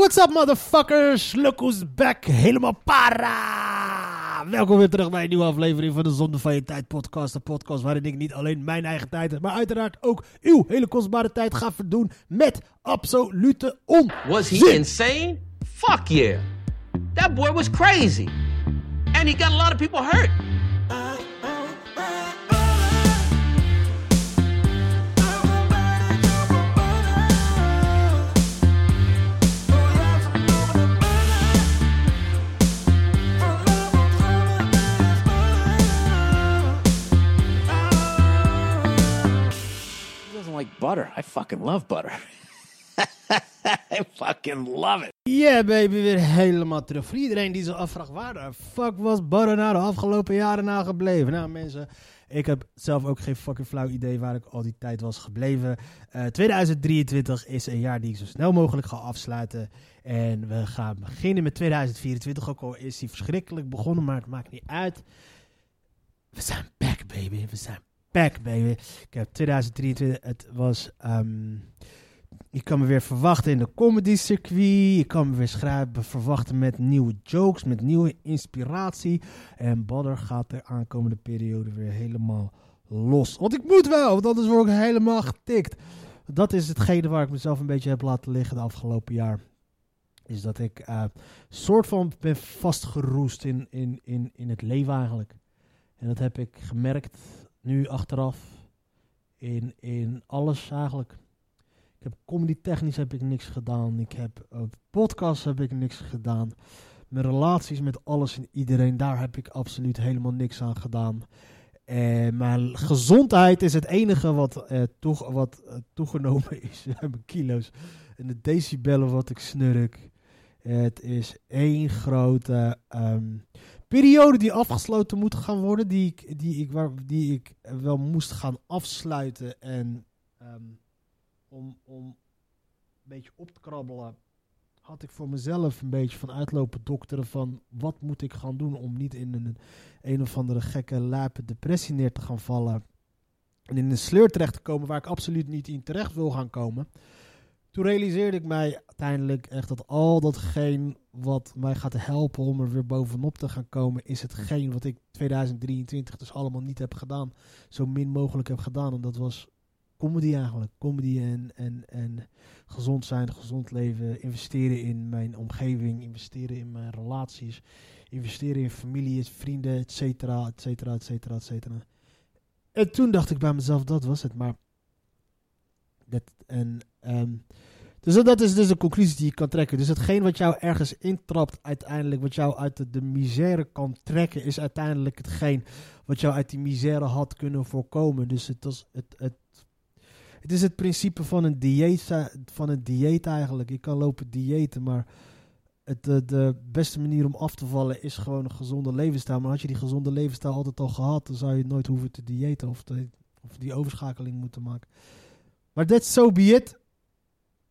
What's up, motherfuckers? Look who's back. Helemaal para. Welkom weer terug bij een nieuwe aflevering van de Zonde van je Tijd podcast. De podcast waarin ik niet alleen mijn eigen tijd maar uiteraard ook uw hele kostbare tijd ga verdoen met absolute onzin. Was he insane? Fuck yeah. That boy was crazy. And he got a lot of people hurt. Like butter. I fucking love butter. I fucking love it. Yeah, baby, weer helemaal terug. Voor iedereen die zich afvraagt, waar de fuck was Barre na de afgelopen jaren na gebleven? Nou, mensen, ik heb zelf ook geen fucking flauw idee waar ik al die tijd was gebleven. Eh, 2023 is een jaar die ik zo snel mogelijk ga afsluiten. En we gaan beginnen met 2024, ook al is die verschrikkelijk begonnen, maar het maakt niet uit. We zijn back, baby. We zijn back, baby. Ik heb 2023, het was... ehm, je kan me weer verwachten in de comedy circuit. Je kan me weer schrijven, verwachten met nieuwe jokes, met nieuwe inspiratie. En Badder gaat de aankomende periode weer helemaal los. Want ik moet wel, want anders word ik helemaal getikt. Dat is hetgene waar ik mezelf een beetje heb laten liggen de afgelopen jaar. Is dat ik eh soort van ben vastgeroest in, in, in, in het leven eigenlijk. En dat heb ik gemerkt nu achteraf. In, in alles eigenlijk. Ik heb comedy technisch heb ik niks gedaan. Ik heb uh, podcasts heb ik niks gedaan. Mijn relaties met alles en iedereen, daar heb ik absoluut helemaal niks aan gedaan. En mijn gezondheid is het enige wat, eh, toeg- wat eh, toegenomen is. mijn kilo's. En de decibellen wat ik snurk. Het is één grote ehm, periode die afgesloten moet gaan worden. Die ik, die ik, waar, die ik wel moest gaan afsluiten. En ehm, om, om een beetje op te krabbelen, had ik voor mezelf een beetje van uitlopen dokteren van wat moet ik gaan doen om niet in een, een of andere gekke lijpe depressie neer te gaan vallen. En in een sleur terecht te komen waar ik absoluut niet in terecht wil gaan komen. Toen realiseerde ik mij uiteindelijk echt dat al datgene wat mij gaat helpen om er weer bovenop te gaan komen, is hetgeen wat ik 2023 dus allemaal niet heb gedaan. Zo min mogelijk heb gedaan. En dat was comedy eigenlijk. Comedy en, en, en gezond zijn, gezond leven, investeren in mijn omgeving, investeren in mijn relaties, investeren in familie, vrienden, et cetera, et cetera, et cetera, et cetera. En toen dacht ik bij mezelf, dat was het. Maar dat, en, ehm, dus dat- is dus de conclusie die je kan trekken. Dus hetgeen wat jou ergens intrapt, uiteindelijk, wat jou uit de, misère kan trekken, is uiteindelijk hetgeen wat jou uit die misère had kunnen voorkomen. Dus het, was, het, het, het is het principe van een dieet, van een dieet eigenlijk. Je kan lopen diëten, maar het, de, beste manier om af te vallen is gewoon een gezonde levensstijl. Maar had je die gezonde levensstijl altijd al gehad, dan zou je nooit hoeven te diëten of, of die overschakeling moeten maken. Maar that's so be it.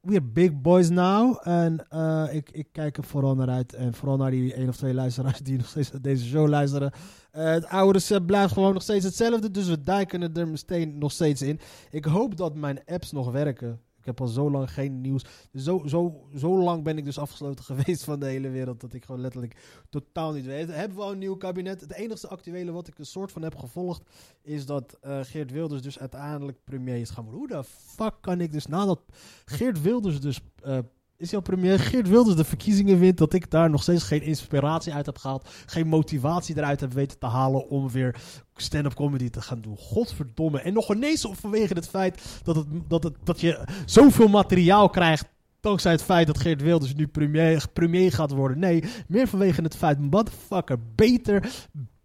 We are big boys now. En eh, ik, ik kijk er vooral naar uit. En vooral naar die één of twee luisteraars die nog steeds deze show luisteren. Eh, het oude recept blijft gewoon nog steeds hetzelfde. Dus we duiken er meteen nog steeds in. Ik hoop dat mijn apps nog werken. Heb al zo lang geen nieuws. Zo, zo, zo lang ben ik dus afgesloten geweest van de hele wereld. Dat ik gewoon letterlijk totaal niet weet. Hebben we al een nieuw kabinet? Het enige actuele wat ik een soort van heb gevolgd. Is dat eh, Geert Wilders dus uiteindelijk premier is gaan worden. Hoe de fuck kan ik dus nadat Geert Wilders dus. eh, is al premier? Geert Wilders de verkiezingen wint. Dat ik daar nog steeds geen inspiratie uit heb gehaald. Geen motivatie eruit heb weten te halen. Om weer stand-up comedy te gaan doen. Godverdomme. En nog ineens vanwege het feit dat, het, dat, het, dat je zoveel materiaal krijgt. Dankzij het feit dat Geert Wilders nu premier, premier gaat worden. Nee, meer vanwege het feit, motherfucker, beter,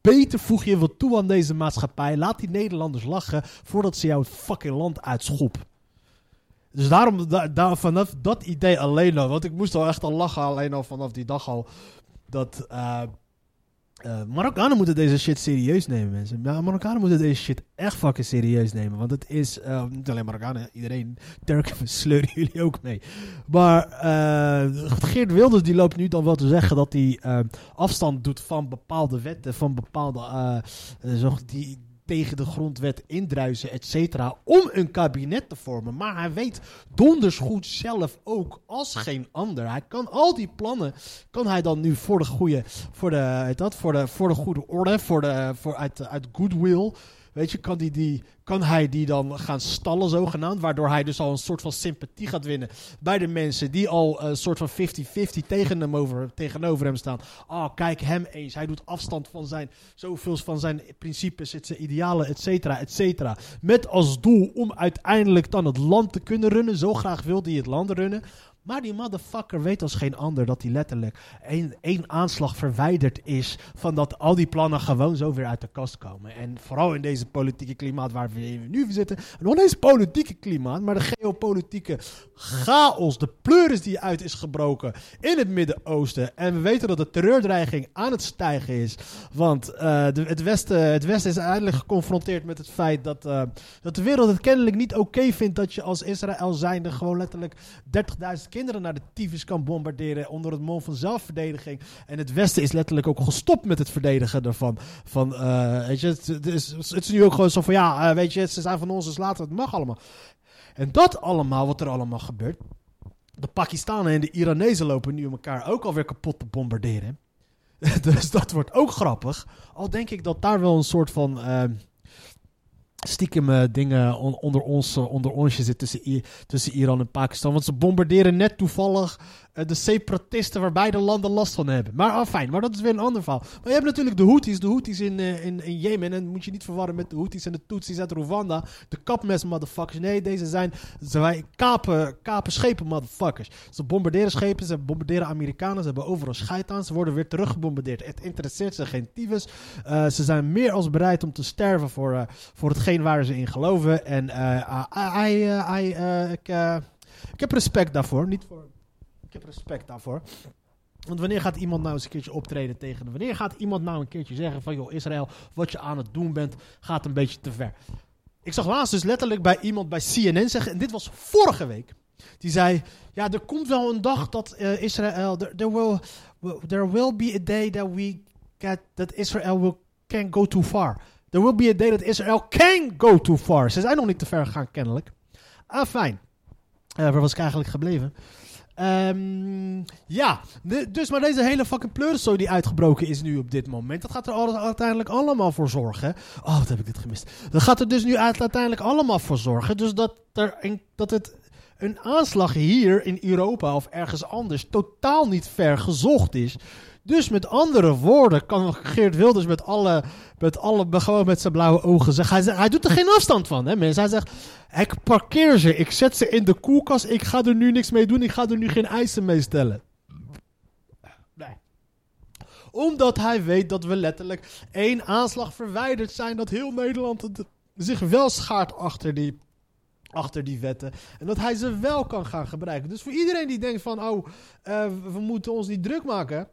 beter voeg je wat toe aan deze maatschappij. Laat die Nederlanders lachen voordat ze jouw fucking land uitschoppen. Dus daarom, da, da- vanaf dat idee alleen al, want ik moest al echt al lachen alleen al vanaf die dag al, dat eh, eh, Marokkanen moeten deze shit serieus nemen, mensen. Ja, Marokkanen moeten deze shit echt fucking serieus nemen, want het is, eh, niet alleen Marokkanen, iedereen, Turken sleuren jullie ook mee. Maar eh, Geert Wilders die loopt nu dan wel te zeggen dat hij eh, afstand doet van bepaalde wetten, van bepaalde, die, tegen de grondwet indruisen, et cetera, om een kabinet te vormen. Maar hij weet donders goed zelf ook als geen ander. Hij kan al die plannen, kan hij dan nu voor de goede, voor de, dat, voor de, voor de goede orde, voor de, voor uit, uit goodwill, Weet je, kan, die, die, kan hij die dan gaan stallen, zogenaamd? Waardoor hij dus al een soort van sympathie gaat winnen bij de mensen die al een soort van 50-50 tegen hem over, tegenover hem staan. Oh, kijk hem eens. Hij doet afstand van zijn, zoveel van zijn principes, zijn idealen, et cetera, et cetera. Met als doel om uiteindelijk dan het land te kunnen runnen. Zo graag wil hij het land runnen. Maar die motherfucker weet als geen ander dat hij letterlijk één, aanslag verwijderd is van dat al die plannen gewoon zo weer uit de kast komen. En vooral in deze politieke klimaat waar we nu zitten. En nog eens politieke klimaat, maar de geopolitieke chaos, de pleuris die uit is gebroken in het Midden-Oosten. En we weten dat de terreurdreiging aan het stijgen is. Want de, het, Westen, het Westen is eindelijk geconfronteerd met het feit dat, uh, dat de wereld het kennelijk niet oké vindt dat je als Israël zijnde gewoon letterlijk 30.000 kinderen naar de tyfus kan bombarderen onder het mom van zelfverdediging. En het Westen is letterlijk ook gestopt met het verdedigen daarvan. Van, uh, weet je, het, is, het, is, nu ook gewoon zo van, ja, uh, weet je, ze zijn van ons, dus laten het mag allemaal. En dat allemaal, wat er allemaal gebeurt. De Pakistanen en de Iranezen lopen nu elkaar ook alweer kapot te bombarderen. dus dat wordt ook grappig. Al denk ik dat daar wel een soort van... Uh, stiekem uh, dingen on, onder, ons, uh, onder onsje zit tussen, tussen Iran en Pakistan. Want ze bombarderen net toevallig de separatisten waar beide landen last van hebben. Maar ah, fijn, maar dat is weer een ander verhaal. Maar je hebt natuurlijk de Houthis, de Houthis in, in, in Jemen. En moet je niet verwarren met de Houthis en de Tutsis uit Rwanda. De kapmes motherfuckers. Nee, deze zijn, zijn kapen, kapen schepen motherfuckers. Ze bombarderen schepen, ze bombarderen Amerikanen. Ze hebben overal scheid aan. Ze worden weer teruggebombardeerd. Het interesseert ze geen tyfus. ze zijn meer als bereid om te sterven voor, voor hetgeen waar ze in geloven. En ik, ik heb respect daarvoor. Niet voor, respect daarvoor. Want wanneer gaat iemand nou eens een keertje optreden tegen... Wanneer gaat iemand nou een keertje zeggen van... joh, Israël, wat je aan het doen bent, gaat een beetje te ver. Ik zag laatst dus letterlijk bij iemand bij CNN zeggen... en dit was vorige week... Die zei, ja, er komt wel een dag dat uh, Israël... There, there, will, there will be a day that we get... that Israel will, can go too far. There will be a day that Israel can go too far. Ze zijn nog niet te ver gegaan, kennelijk. Ah, fijn. Uh, waar was ik eigenlijk gebleven? Um, ja, dus maar deze hele fucking pleurensooi die uitgebroken is nu op dit moment, dat gaat er alles, uiteindelijk allemaal voor zorgen. Oh, wat heb ik dit gemist. Dat gaat er dus nu uiteindelijk allemaal voor zorgen. Dus dat, er een, dat het een aanslag hier in Europa of ergens anders totaal niet ver gezocht is. Dus met andere woorden kan Geert Wilders met alle, met alle gewoon met zijn blauwe ogen zeggen. Hij, hij doet er geen afstand van, hè mensen. Hij zegt, ik parkeer ze, ik zet ze in de koelkast, ik ga er nu niks mee doen, ik ga er nu geen eisen mee stellen. Omdat hij weet dat we letterlijk één aanslag verwijderd zijn, dat heel Nederland zich wel schaart achter die achter die wetten. En dat hij ze wel kan gaan gebruiken. Dus voor iedereen die denkt van, oh, uh, we moeten ons niet druk maken.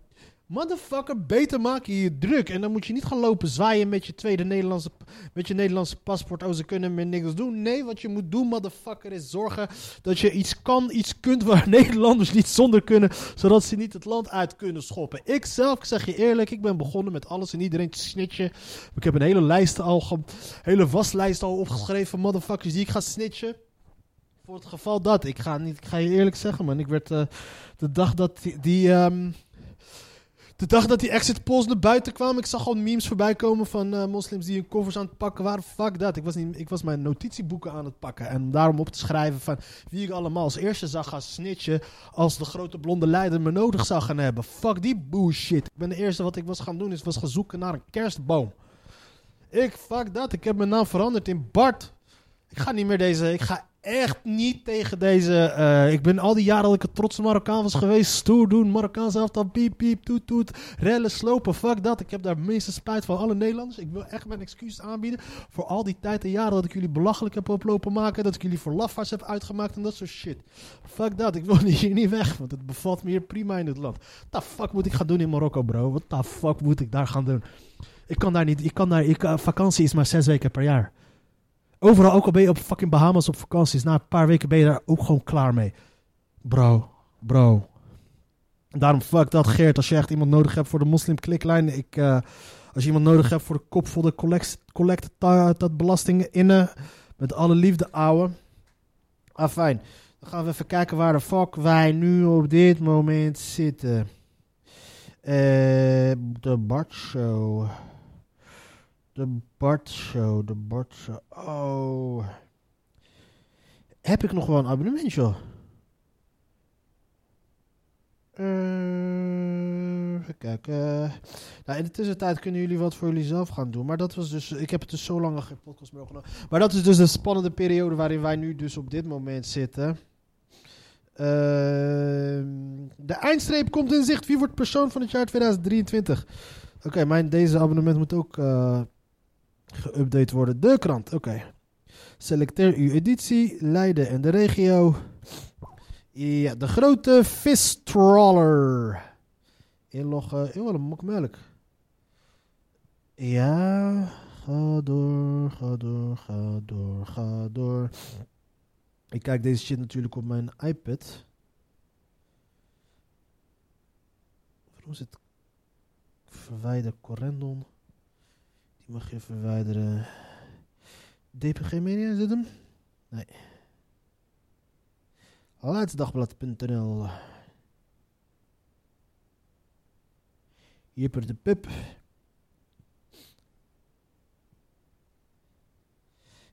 Motherfucker, beter maak je je druk. En dan moet je niet gaan lopen zwaaien met je tweede Nederlandse, met je Nederlandse paspoort. Oh, ze kunnen meer niks doen. Nee, wat je moet doen, motherfucker, is zorgen dat je iets kan, iets kunt waar Nederlanders niet zonder kunnen. Zodat ze niet het land uit kunnen schoppen. Ik zelf, ik zeg je eerlijk, ik ben begonnen met alles en iedereen te snitchen. Ik heb een hele lijst al, hele waslijst al opgeschreven van motherfuckers die ik ga snitchen. Voor het geval dat. Ik ga, niet, ik ga je eerlijk zeggen, man. Ik werd uh, de dag dat die... um, de dag dat die exit polls naar buiten kwamen, ik zag gewoon memes voorbij komen van uh, moslims die hun koffers aan het pakken waren. Fuck dat. Ik was, niet, ik was mijn notitieboeken aan het pakken. En daarom op te schrijven van wie ik allemaal als eerste zag gaan snitchen als de grote blonde leider me nodig zou gaan hebben. Fuck die bullshit. Ik ben de eerste wat ik was gaan doen is was gaan zoeken naar een kerstboom. Ik, fuck dat. Ik heb mijn naam veranderd in Bart. Ik ga niet meer deze. Ik ga echt niet tegen deze. Uh, ik ben al die jaren dat ik een trotse Marokkaan was geweest. Stoer doen, Marokkaans elftal, piep, piep, toet, toet. Rellen, slopen, fuck dat. Ik heb daar meeste spijt van alle Nederlanders. Ik wil echt mijn excuses aanbieden voor al die tijd en jaren dat ik jullie belachelijk heb oplopen maken. Dat ik jullie voor lafaards heb uitgemaakt en dat soort shit. Fuck dat, ik wil hier niet weg, want het bevalt me hier prima in het land. What the fuck moet ik gaan doen in Marokko, bro? What the fuck moet ik daar gaan doen? Ik kan daar niet, ik kan daar, ik, uh, vakantie is maar zes weken per jaar. Overal, ook al ben je op fucking Bahamas op vakanties, na een paar weken ben je daar ook gewoon klaar mee. Bro, bro. Daarom fuck dat Geert, als je echt iemand nodig hebt voor de moslim kliklijn. Ik, uh, Als je iemand nodig hebt voor de kop voor de collect, collect dat belastingen innen. Met alle liefde, ouwe. Ah, fijn. Dan gaan we even kijken waar de fuck wij nu op dit moment zitten. Eh, de Bart Show. De Bart Show, de Bart Show. Oh. Heb ik nog wel een abonnement, joh? Uh, even kijken. Nou, in de tussentijd kunnen jullie wat voor jullie zelf gaan doen. Maar dat was dus. Ik heb het dus zo lang geen podcast meer. Maar dat is dus een spannende periode waarin wij nu dus op dit moment zitten. Uh, de eindstreep komt in zicht. Wie wordt persoon van het jaar 2023? Oké, mijn deze abonnement moet ook uh, geüpdate worden. De krant, oké. Selecteer uw editie, Leiden en de regio. Ja, de grote trawler. Inloggen. Heel wel een mokmelk. Ja, ga door, ga door, ga door, ga door. Ik kijk deze shit natuurlijk op mijn iPad. Waarom zit verwijder correndon? Mag je verwijderen. DPG Media, is hem? Nee. Laatstdagblad.nl Jipper de Pup.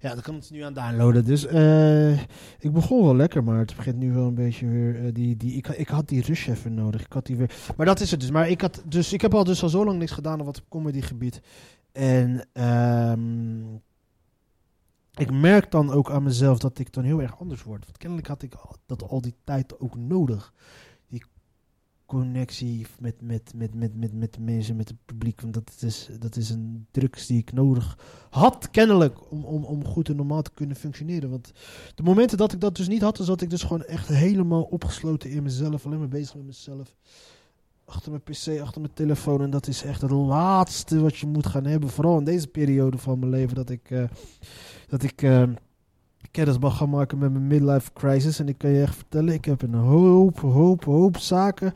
Ja, dat kan het nu aan downloaden. Dus uh, ik begon wel lekker, maar het begint nu wel een beetje weer. Uh, die, die, ik, ik had die rush even nodig. Ik had die weer. Maar dat is het dus. Maar ik, had, dus, ik heb al dus al zo lang niks gedaan op wat comedygebied. En um, ik merk dan ook aan mezelf dat ik dan heel erg anders word. Want kennelijk had ik dat al die tijd ook nodig. Die connectie met, met, met, met, met, met mensen, met het publiek. Want dat is, dat is een drugs die ik nodig had, kennelijk, om, om, om goed en normaal te kunnen functioneren. Want de momenten dat ik dat dus niet had, zat ik dus gewoon echt helemaal opgesloten in mezelf. Alleen maar bezig met mezelf. Achter mijn pc, achter mijn telefoon. En dat is echt het laatste wat je moet gaan hebben. Vooral in deze periode van mijn leven. Dat ik... Uh, dat ik uh, kennis mag gaan maken met mijn midlife crisis. En ik kan je echt vertellen, ik heb een hoop, hoop, hoop zaken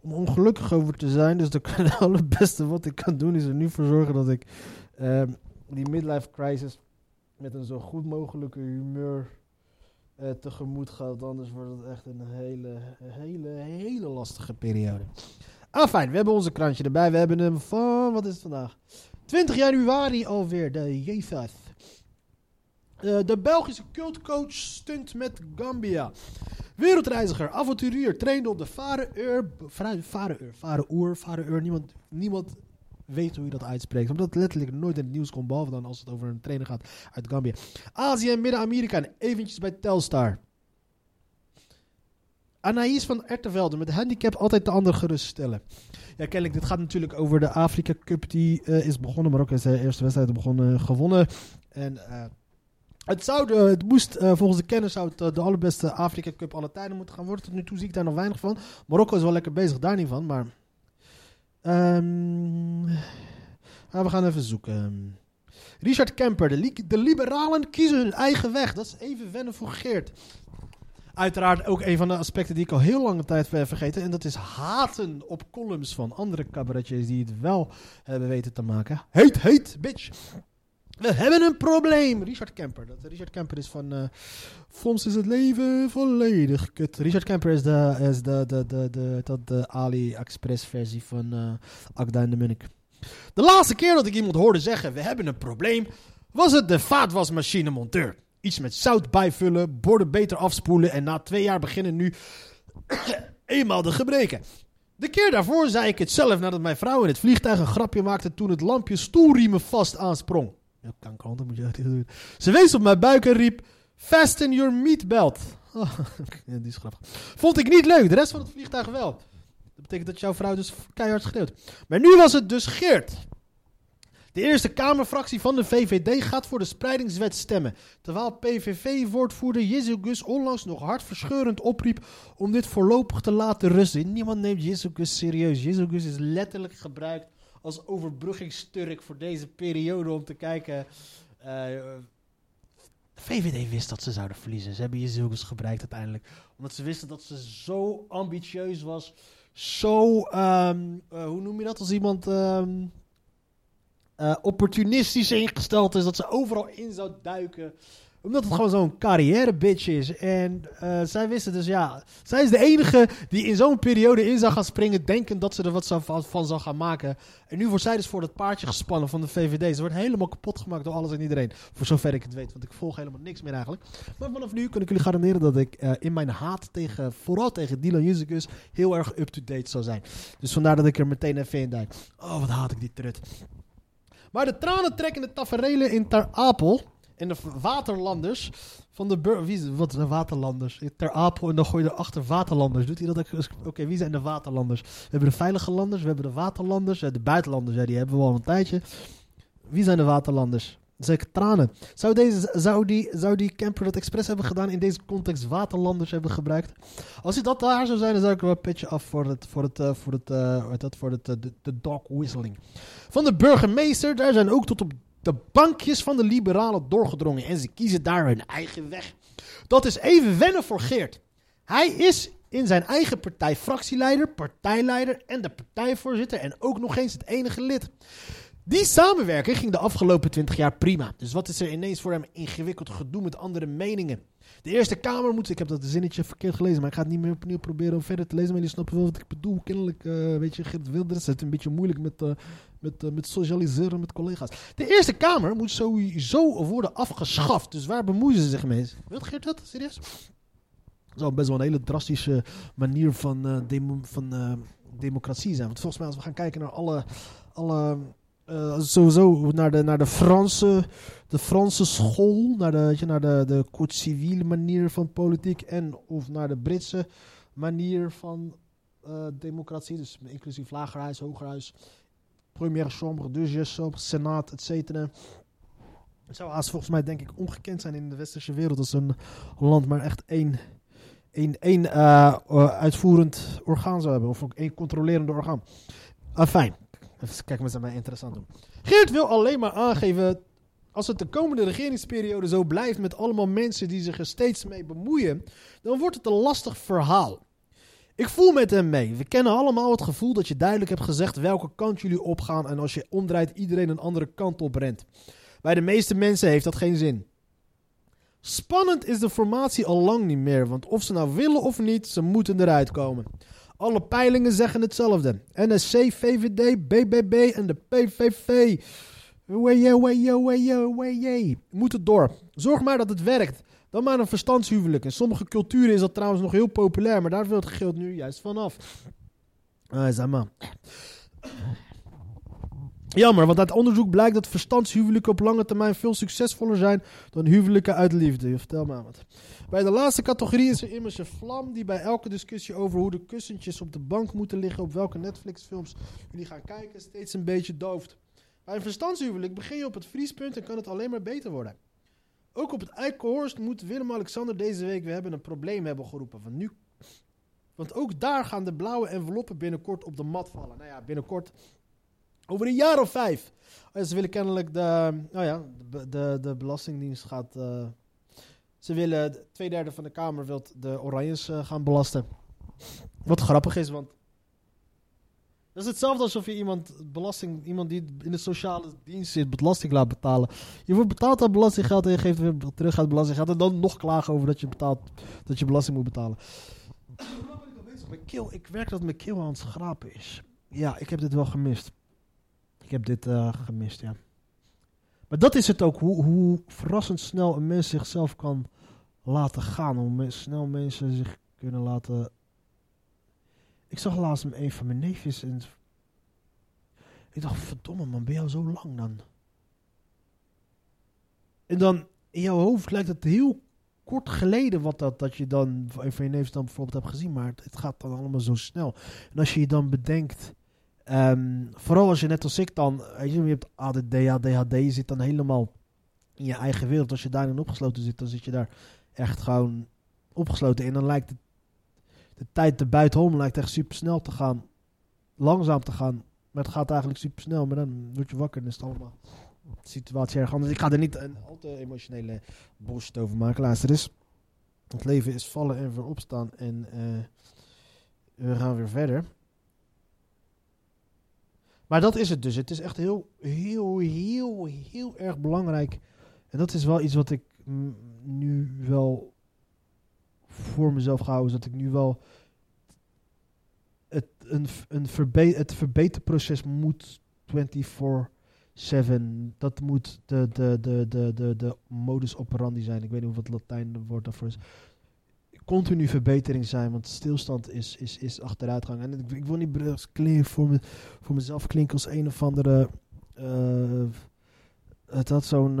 om ongelukkig over te zijn. Dus het allerbeste wat ik kan doen is er nu voor zorgen dat ik uh, die midlife crisis met een zo goed mogelijke humeur uh, tegemoet ga. Want anders wordt het echt een hele, hele, hele lastige periode. Ah, fijn. We hebben onze krantje erbij. We hebben hem van, wat is het vandaag? 20 januari alweer, de Jefat. Uh, de Belgische cultcoach stunt met Gambia. Wereldreiziger, avonturier, trainde op de Vareur. Vareur, Vareur, Vareur. Niemand, niemand weet hoe je dat uitspreekt. Omdat het letterlijk nooit in het nieuws komt. Behalve dan als het over een trainer gaat uit Gambia. Azië en Midden-Amerika. En eventjes bij Telstar. Anaïs van Ertevelde met handicap altijd de ander geruststellen. Ja, kennelijk, dit gaat natuurlijk over de Afrika Cup die uh, is begonnen. Marokko is de eerste wedstrijd begonnen, gewonnen. En uh, het, zou het moest, volgens de kennis zou het de allerbeste Afrika Cup alle tijden moeten gaan worden. Tot nu toe zie ik daar nog weinig van. Marokko is wel lekker bezig, daar niet van. Maar um, we gaan even zoeken. Richard Kemper, de, de liberalen kiezen hun eigen weg. Dat is even wennen voor Geert. Uiteraard ook een van de aspecten die ik al heel lange tijd vergeten. En dat is haten op columns van andere cabaretiers die het wel hebben weten te maken. Heet, heet, bitch. We hebben een probleem. Richard Kemper. Dat, Richard Kemper is van. Uh, is het leven volledig kut. Richard Kemper is de, is de, de, de, de, de, de AliExpress versie van uh, Akda en de Munnik. De laatste keer dat ik iemand hoorde zeggen: We hebben een probleem. was het de vaatwasmachine monteur. Iets met zout bijvullen, borden beter afspoelen. en na twee jaar beginnen nu. eenmaal de gebreken. De keer daarvoor zei ik het zelf nadat mijn vrouw in het vliegtuig een grapje maakte toen het lampje stoelriemen vast aansprong. Moet je. Ze wees op mijn buik en riep: Fasten your meat belt. Oh, die is grappig. Vond ik niet leuk, de rest van het vliegtuig wel. Dat betekent dat jouw vrouw dus keihard schreeuwt. Maar nu was het dus Geert. De Eerste Kamerfractie van de VVD gaat voor de spreidingswet stemmen. Terwijl PVV-woordvoerder Jezus onlangs nog hartverscheurend opriep om dit voorlopig te laten rusten. Niemand neemt Jezus serieus. Jezus is letterlijk gebruikt als overbruggingsturk voor deze periode om te kijken. Uh, de VVD wist dat ze zouden verliezen. Ze hebben Jezus gebruikt uiteindelijk. Omdat ze wisten dat ze zo ambitieus was. Zo, um, uh, hoe noem je dat als iemand... Um, eh, opportunistisch ingesteld is. Dat ze overal in zou duiken. Omdat het gewoon zo'n carrière-bitch is. En eh, zij wisten dus, ja... Zij is de enige die in zo'n periode in zou gaan springen... denkend dat ze er wat van, van zou gaan maken. En nu wordt zij dus voor dat paardje gespannen van de VVD. Ze wordt helemaal kapot gemaakt door alles en iedereen. Voor zover ik het weet. Want ik volg helemaal niks meer eigenlijk. Maar vanaf nu kan ik jullie garanderen dat ik eh, in mijn haat tegen... Vooral tegen Dylan Jusicus heel erg up-to-date zou zijn. Dus vandaar dat ik er meteen even in duik. Oh, wat haat ik die trut. Maar de tranentrekkende taferelen in Ter Apel en de waterlanders van de wie wat zijn waterlanders? Ter Apel en dan gooi je erachter waterlanders. Doet hij dat? Oké, wie zijn de waterlanders? We hebben de veilige landers, we hebben de waterlanders, eh, de buitenlanders, ja, die hebben we al een tijdje. Wie zijn de waterlanders? Zeker tranen. Zou, deze, zou, die, zou die camper dat expres hebben gedaan in deze context waterlanders hebben gebruikt? Als hij dat daar zou zijn, dan zou ik er wel een petje af voor het, voor het, eh, voor het, eh, voor het, eh, de, de dog whistling. Van de burgemeester, daar zijn ook tot op de bankjes van de liberalen doorgedrongen. En ze kiezen daar hun eigen weg. Dat is even wennen voor Geert. Hij is in zijn eigen partij fractieleider, partijleider en de partijvoorzitter. En ook nog eens het enige lid. Die samenwerking ging de afgelopen 20 jaar prima. Dus wat is er ineens voor hem ingewikkeld gedoe met andere meningen? De Eerste Kamer moet, ik heb dat zinnetje verkeerd gelezen, maar ik ga het niet meer opnieuw proberen verder te lezen. Maar jullie snappen wel wat ik bedoel. Kennelijk, eh, weet je, Geert Wilders het een beetje moeilijk met, eh, met, eh, met socialiseren met collega's. De Eerste Kamer moet sowieso worden afgeschaft. Dus waar bemoeien ze zich mee? Wilt Geert dat? Serieus? Dat zou best wel een hele drastische manier van, demo- van democratie zijn. Want volgens mij, als we gaan kijken naar alle. alle eh, sowieso naar de, naar de Franse, de Franse school, naar de, je, naar de, de civiele manier van politiek en of naar de Britse manier van eh, democratie, dus inclusief lagerhuis, hogerhuis, première chambre, deuxième senaat, et cetera. Het zou haast volgens mij denk ik ongekend zijn in de westerse wereld als een land maar echt één, één, één eh, uitvoerend orgaan zou hebben, of ook één controlerende orgaan. Fijn. Even kijken wat ze mij interessant doen. Geert wil alleen maar aangeven. Als het de komende regeringsperiode zo blijft met allemaal mensen die zich er steeds mee bemoeien, dan wordt het een lastig verhaal. Ik voel met hem mee. We kennen allemaal het gevoel dat je duidelijk hebt gezegd welke kant jullie opgaan en als je omdraait iedereen een andere kant op rent. Bij de meeste mensen heeft dat geen zin. Spannend is de formatie al lang niet meer, want of ze nou willen of niet, ze moeten eruit komen. Alle peilingen zeggen hetzelfde. NSC, VVD, BBB en de PVV. Weye, weye. Moet het door. Zorg maar dat het werkt. Dan maar een verstandshuwelijk. In sommige culturen is dat trouwens nog heel populair, maar daar wil het geld nu juist vanaf. Ah, maar. Jammer, want uit onderzoek blijkt dat verstandshuwelijken op lange termijn veel succesvoller zijn dan huwelijken uit liefde. Vertel maar wat. Bij de laatste categorie is er immers een vlam die bij elke discussie over hoe de kussentjes op de bank moeten liggen, op welke Netflix-films jullie gaan kijken, steeds een beetje dooft. Bij een verstandshuwelijk begin je op het vriespunt en kan het alleen maar beter worden. Ook op het Eikenhorst moet Willem-Alexander deze week, we hebben een probleem hebben geroepen. Want, nu, want ook daar gaan de blauwe enveloppen binnenkort op de mat vallen. Nou ja, binnenkort over een jaar of vijf. Ze willen kennelijk de, nou ja, de, de, de Belastingdienst gaat... eh, ze willen, twee derde van de Kamer wil de Oranjes eh, gaan belasten. Wat grappig is, want... Dat is hetzelfde alsof je iemand, belasting, iemand die in de sociale dienst zit, belasting laat betalen. Je wordt betaald aan belastinggeld en je geeft weer terug uit belastinggeld. En dan nog klagen over dat je, betaalt, dat je belasting moet betalen. Ik werk dat mijn keel aan het schrapen is. Ja, ik heb dit wel gemist. Ik heb dit eh, gemist, ja. Maar dat is het ook, hoe, hoe verrassend snel een mens zichzelf kan laten gaan. Hoe snel mensen zich kunnen laten... Ik zag laatst een van mijn neefjes en... Ik dacht, verdomme man, ben je al zo lang dan? En dan, in jouw hoofd lijkt het heel kort geleden wat dat, dat je dan, een van je neefjes dan bijvoorbeeld hebt gezien. Maar het, het gaat dan allemaal zo snel. En als je je dan bedenkt... Ehm, vooral als je net als ik dan, weet je, hebt ADD, ADHD, je zit dan helemaal in je eigen wereld. Als je daarin opgesloten zit, dan zit je daar echt gewoon opgesloten. En dan lijkt het, de tijd er buitenom lijkt echt super snel te gaan, langzaam te gaan. Maar het gaat eigenlijk super snel, maar dan word je wakker en is het allemaal de situatie erg anders. Ik ga er niet een al te emotionele bullshit over maken. Luister eens. Het leven is vallen en weer opstaan en eh, we gaan weer verder. Maar dat is het dus. Het is echt heel, heel, heel, heel erg belangrijk. En dat is wel iets wat ik nu wel voor mezelf gehouden is. Dat ik nu wel het, een, een verbe het verbeterproces moet 24-7. Dat moet de, de, de, de, de, de modus operandi zijn. Ik weet niet of het Latijn woord daarvoor is. Continu verbetering zijn, want stilstand is, is, is achteruitgang. En ik, ik wil niet voor, me, voor mezelf klinken als een of andere. eh, het had zo'n.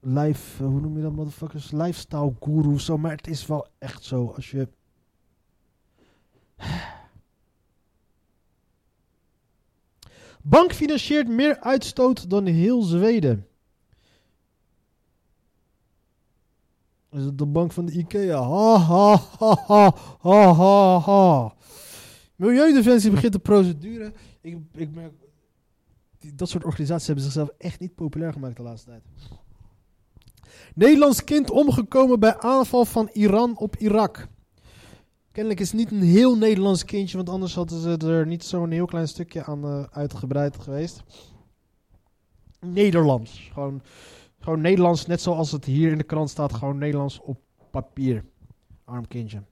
life, eh, hoe noem je dat, motherfuckers? Lifestyle guru zo. Maar het is wel echt zo. Als je. Bank financiert meer uitstoot dan heel Zweden. Is het de bank van de IKEA? Ha ha ha ha. Milieudefensie begint de procedure. Ik, ik merk, die- dat soort organisaties hebben zichzelf echt niet populair gemaakt de laatste tijd. Nederlands kind omgekomen bij aanval van Iran op Irak. Kennelijk is het niet een heel Nederlands kindje, want anders hadden ze er niet zo'n heel klein stukje aan eh, uitgebreid geweest. Nederlands. Gewoon, gewoon Nederlands, net zoals het hier in de krant staat, gewoon Nederlands op papier. Arm kindje.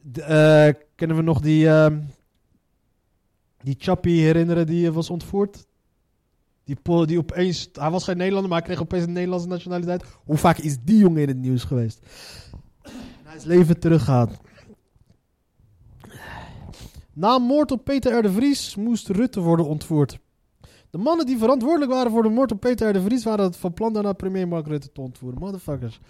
De, eh, kennen we nog die, ehm, die chappie herinneren die eh, was ontvoerd? Die, die opeens, hij was geen Nederlander, maar hij kreeg opeens een Nederlandse nationaliteit. Hoe vaak is die jongen in het nieuws geweest? Hij is leven teruggehaald. Na moord op Peter R. Vries moest Rutte worden ontvoerd. De mannen die verantwoordelijk waren voor de moord op Peter de Vries waren het van plan daarna premier Mark Rutte te ontvoeren. Motherfuckers.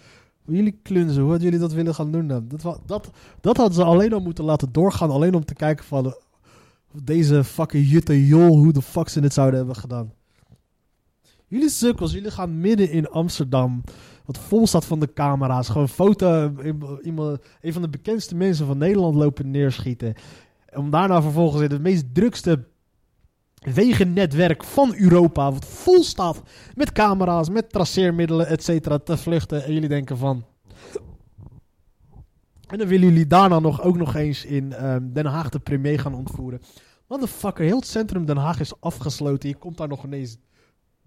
Jullie klunzen, hoe hadden jullie dat willen gaan doen dan? Dat, dat, dat hadden ze alleen al moeten laten doorgaan, alleen om te kijken van eh, deze fucking Jutte Jol, hoe de fuck ze dit zouden hebben gedaan. Jullie sukkels, jullie gaan midden in Amsterdam, wat vol staat van de camera's, gewoon foto, iemand, een van de bekendste mensen van Nederland lopen neerschieten. Om daarna vervolgens in het meest drukste wegennetwerk van Europa, wat vol staat met camera's, met traceermiddelen, et cetera, te vluchten. En jullie denken van... En dan willen jullie daarna nog, ook nog eens in ehm, Den Haag de premier gaan ontvoeren. Motherfucker, heel het centrum Den Haag is afgesloten. Je komt daar nog ineens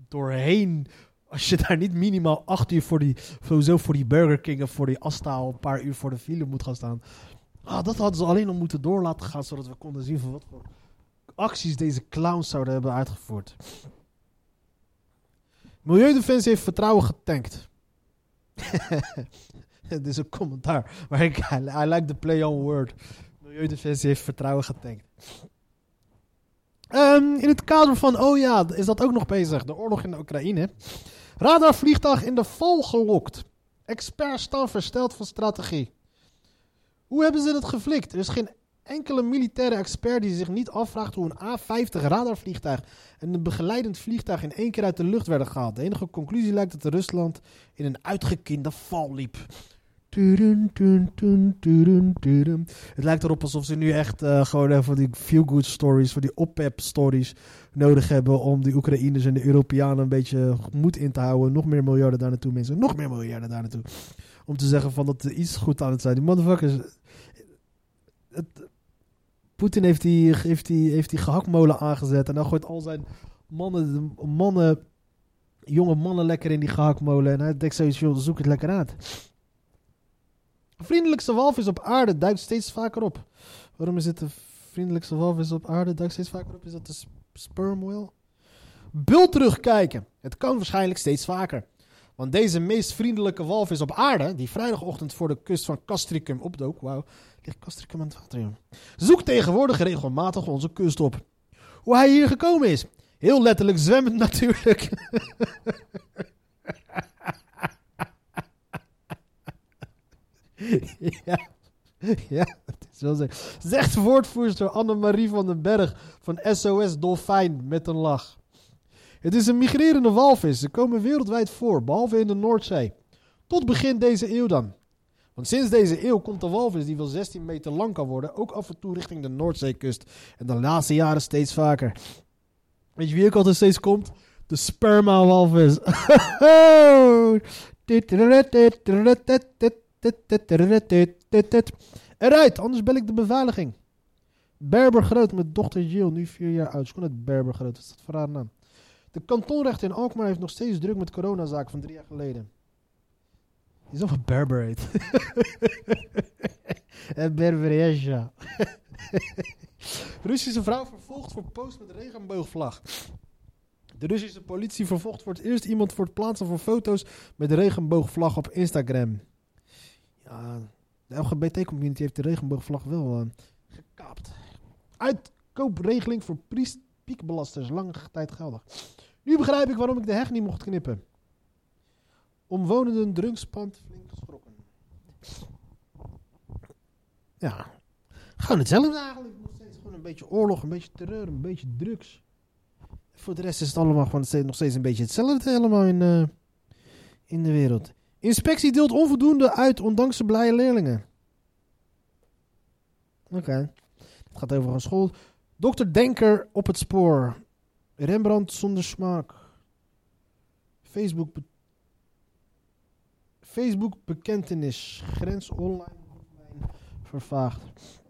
doorheen. Als je daar niet minimaal acht uur voor die, sowieso voor die Burger King of voor die Astaal een paar uur voor de file moet gaan staan. Ah, dat hadden ze alleen al moeten door laten gaan, zodat we konden zien van wat voor acties deze clowns zouden hebben uitgevoerd. Milieudefensie heeft vertrouwen getankt. Dit is een commentaar. Maar ik, I, like the play on word. Milieudefensie heeft vertrouwen getankt. Ehm, in het kader van, oh ja, is dat ook nog bezig? De oorlog in de Oekraïne. Radarvliegtuig in de val gelokt. Experts staan versteld van strategie. Hoe hebben ze het geflikt? Er is geen enkele militaire expert die zich niet afvraagt hoe een A-50 radarvliegtuig en een begeleidend vliegtuig in één keer uit de lucht werden gehaald. De enige conclusie lijkt dat Rusland in een uitgekinde val liep. Het lijkt erop alsof ze nu echt eh, gewoon even voor die feel-good stories, voor die oppep stories nodig hebben om die Oekraïners en de Europeanen een beetje moed in te houden. Nog meer miljarden daar naartoe, mensen. Nog meer miljarden daar naartoe. Om te zeggen van dat er iets goed aan het zijn. Die motherfuckers. Het, Poetin heeft die, heeft, die, heeft die gehaktmolen aangezet. En dan gooit al zijn mannen, mannen, jonge mannen lekker in die gehaktmolen. En hij denkt zoiets, joh, zoek het lekker uit. Vriendelijkste walvis op aarde duikt steeds vaker op. Waarom is het de vriendelijkste walvis op aarde duikt steeds vaker op? Is dat de sp- sperm whale? Terugkijken. Het kan waarschijnlijk steeds vaker. Want deze meest vriendelijke walvis op aarde, die vrijdagochtend voor de kust van Castricum opdook, wauw, Castricum aan het water, joh. Zoekt tegenwoordig regelmatig onze kust op. Hoe hij hier gekomen is? Heel letterlijk zwemmend natuurlijk. ja, ja, het is wel zo. Zegt woordvoerster Annemarie van den Berg van SOS Dolfijn met een lach. Het is een migrerende walvis. Ze komen wereldwijd voor, behalve in de Noordzee. Tot begin deze eeuw dan. Want sinds deze eeuw komt de walvis, die wel 16 meter lang kan worden, ook af en toe richting de Noordzeekust. En de laatste jaren steeds vaker. Weet je wie ook altijd steeds komt? De sperma-walvis. Eruit, anders bel ik de beveiliging. Berber Groot met dochter Jill, nu vier jaar oud. Schoon het Berber Groot, wat is dat voor haar naam? De kantonrechter in Alkmaar heeft nog steeds druk met coronazaak van drie jaar geleden. Die is of een Berber heet. En Berber ja. Russische vrouw vervolgd voor post met regenboogvlag. De Russische politie vervolgt voor het eerst iemand voor het plaatsen van foto's met de regenboogvlag op Instagram. Ja, de LGBT-community heeft de regenboogvlag wel eh, gekaapt. Uitkoopregeling voor priest piekbelasters, lange tijd geldig. Nu begrijp ik waarom ik de heg niet mocht knippen. Omwonenden drungspand flink geschrokken. Ja, gewoon hetzelfde eigenlijk. Nog steeds gewoon een beetje oorlog, een beetje terreur, een beetje drugs. Voor de rest is het allemaal gewoon nog steeds een beetje hetzelfde helemaal in, eh, in de wereld. Inspectie deelt onvoldoende uit, ondanks de blije leerlingen. Oké. Het gaat over een school. Dokter Denker op het spoor. Rembrandt zonder smaak. Facebook, Facebook bekentenis. Grens online vervaagd.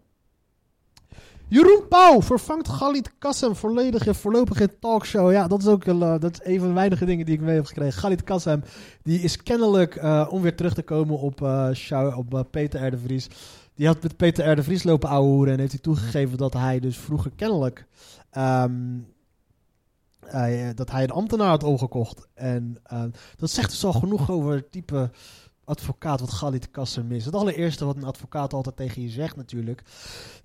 Jeroen Pauw vervangt Galit Kassem volledig in voorlopige talkshow. Ja, dat is ook een, eh, dat is een van de weinige dingen die ik mee heb gekregen. Galit Kassem, die is kennelijk, eh, om weer terug te komen op, eh, op Peter R. Vries. Die had met Peter R. de Vries lopen ouwehoeren en heeft hij toegegeven dat hij dus vroeger kennelijk... ehm, eh, dat hij een ambtenaar had omgekocht. En eh, dat zegt dus al genoeg over het type advocaat wat Galit Kassem is. Het allereerste wat een advocaat altijd tegen je zegt natuurlijk...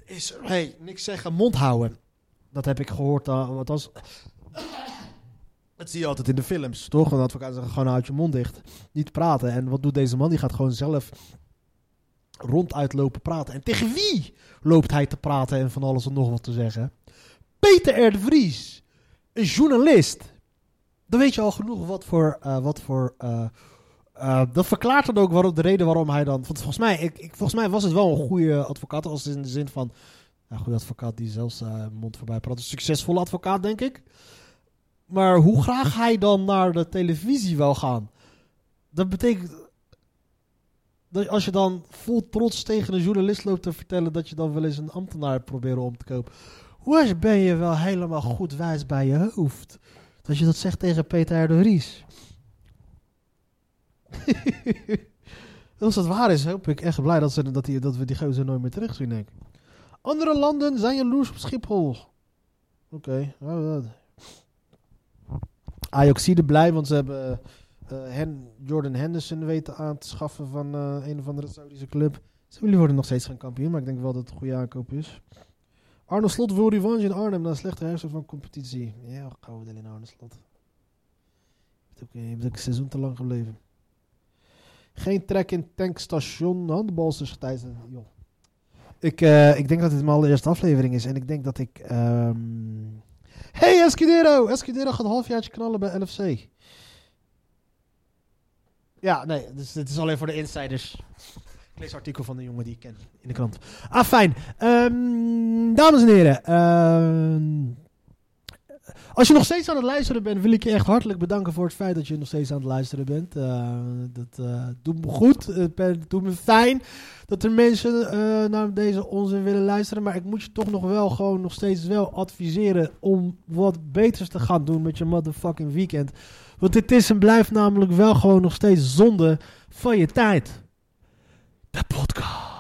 is, hey, niks zeggen, mond houden. Dat heb ik gehoord, wat was... Dat zie je altijd in de films, toch? Een advocaat zegt gewoon houd je mond dicht. Niet praten. En wat doet deze man? Die gaat gewoon zelf ronduit lopen praten. En tegen wie loopt hij te praten en van alles en nog wat te zeggen? Peter R. Vries. Een journalist. Dan weet je al genoeg wat voor... eh, wat voor eh, eh, dat verklaart dan ook de reden waarom hij dan... Want volgens mij, ik, ik, volgens mij was het wel een goede advocaat. Als in de zin van... Een goede advocaat die zelfs mond voorbij praat. Een succesvolle advocaat, denk ik. Maar hoe graag hij dan naar de televisie wil gaan... Dat betekent... Dat als je dan vol trots tegen een journalist loopt te vertellen... dat je dan wel eens een ambtenaar probeert om te kopen... Hoe ben je wel helemaal goed wijs bij je hoofd? Dat je dat zegt tegen Peter R. de Vries. Als dat waar is, hoop ik echt blij dat, ze, dat, die, dat we die gozer nooit meer terugzien, denk ik. Andere landen zijn jaloers op Schiphol. Oké. dat. Ajaxide blij, want ze hebben eh, Hen- Jordan Henderson weten aan te schaffen van eh, een of andere Saudische club. Ze jullie worden nog steeds geen kampioen, maar ik denk wel dat het een goede aankoop is. Arne Slot wil revanche in Arnhem na een slechte herfst van competitie. Ja, gouden in Arne Slot. Je bent ook, je bent ook een seizoen te lang gebleven. Geen trek in tankstation. Handbalsters tijdens. Joh. Ik, eh, ik denk dat dit mijn allereerste aflevering is. En ik denk dat ik. ehm, Hey Escudero! Escudero gaat een halfjaartje knallen bij LFC. Ja, nee, dus dit is alleen voor de insiders. Lees een artikel van de jongen die ik ken in de krant. Ah, fijn. Ehm, dames en heren. ehm, als je nog steeds aan het luisteren bent, wil ik je echt hartelijk bedanken voor het feit dat je nog steeds aan het luisteren bent. Eh, dat eh, doet me goed. Het doet me fijn dat er mensen eh, naar deze onzin willen luisteren. Maar ik moet je toch nog wel gewoon nog steeds wel adviseren om wat beters te gaan doen met je motherfucking weekend. Want dit is en blijft namelijk wel gewoon nog steeds zonde van je tijd. The podcast.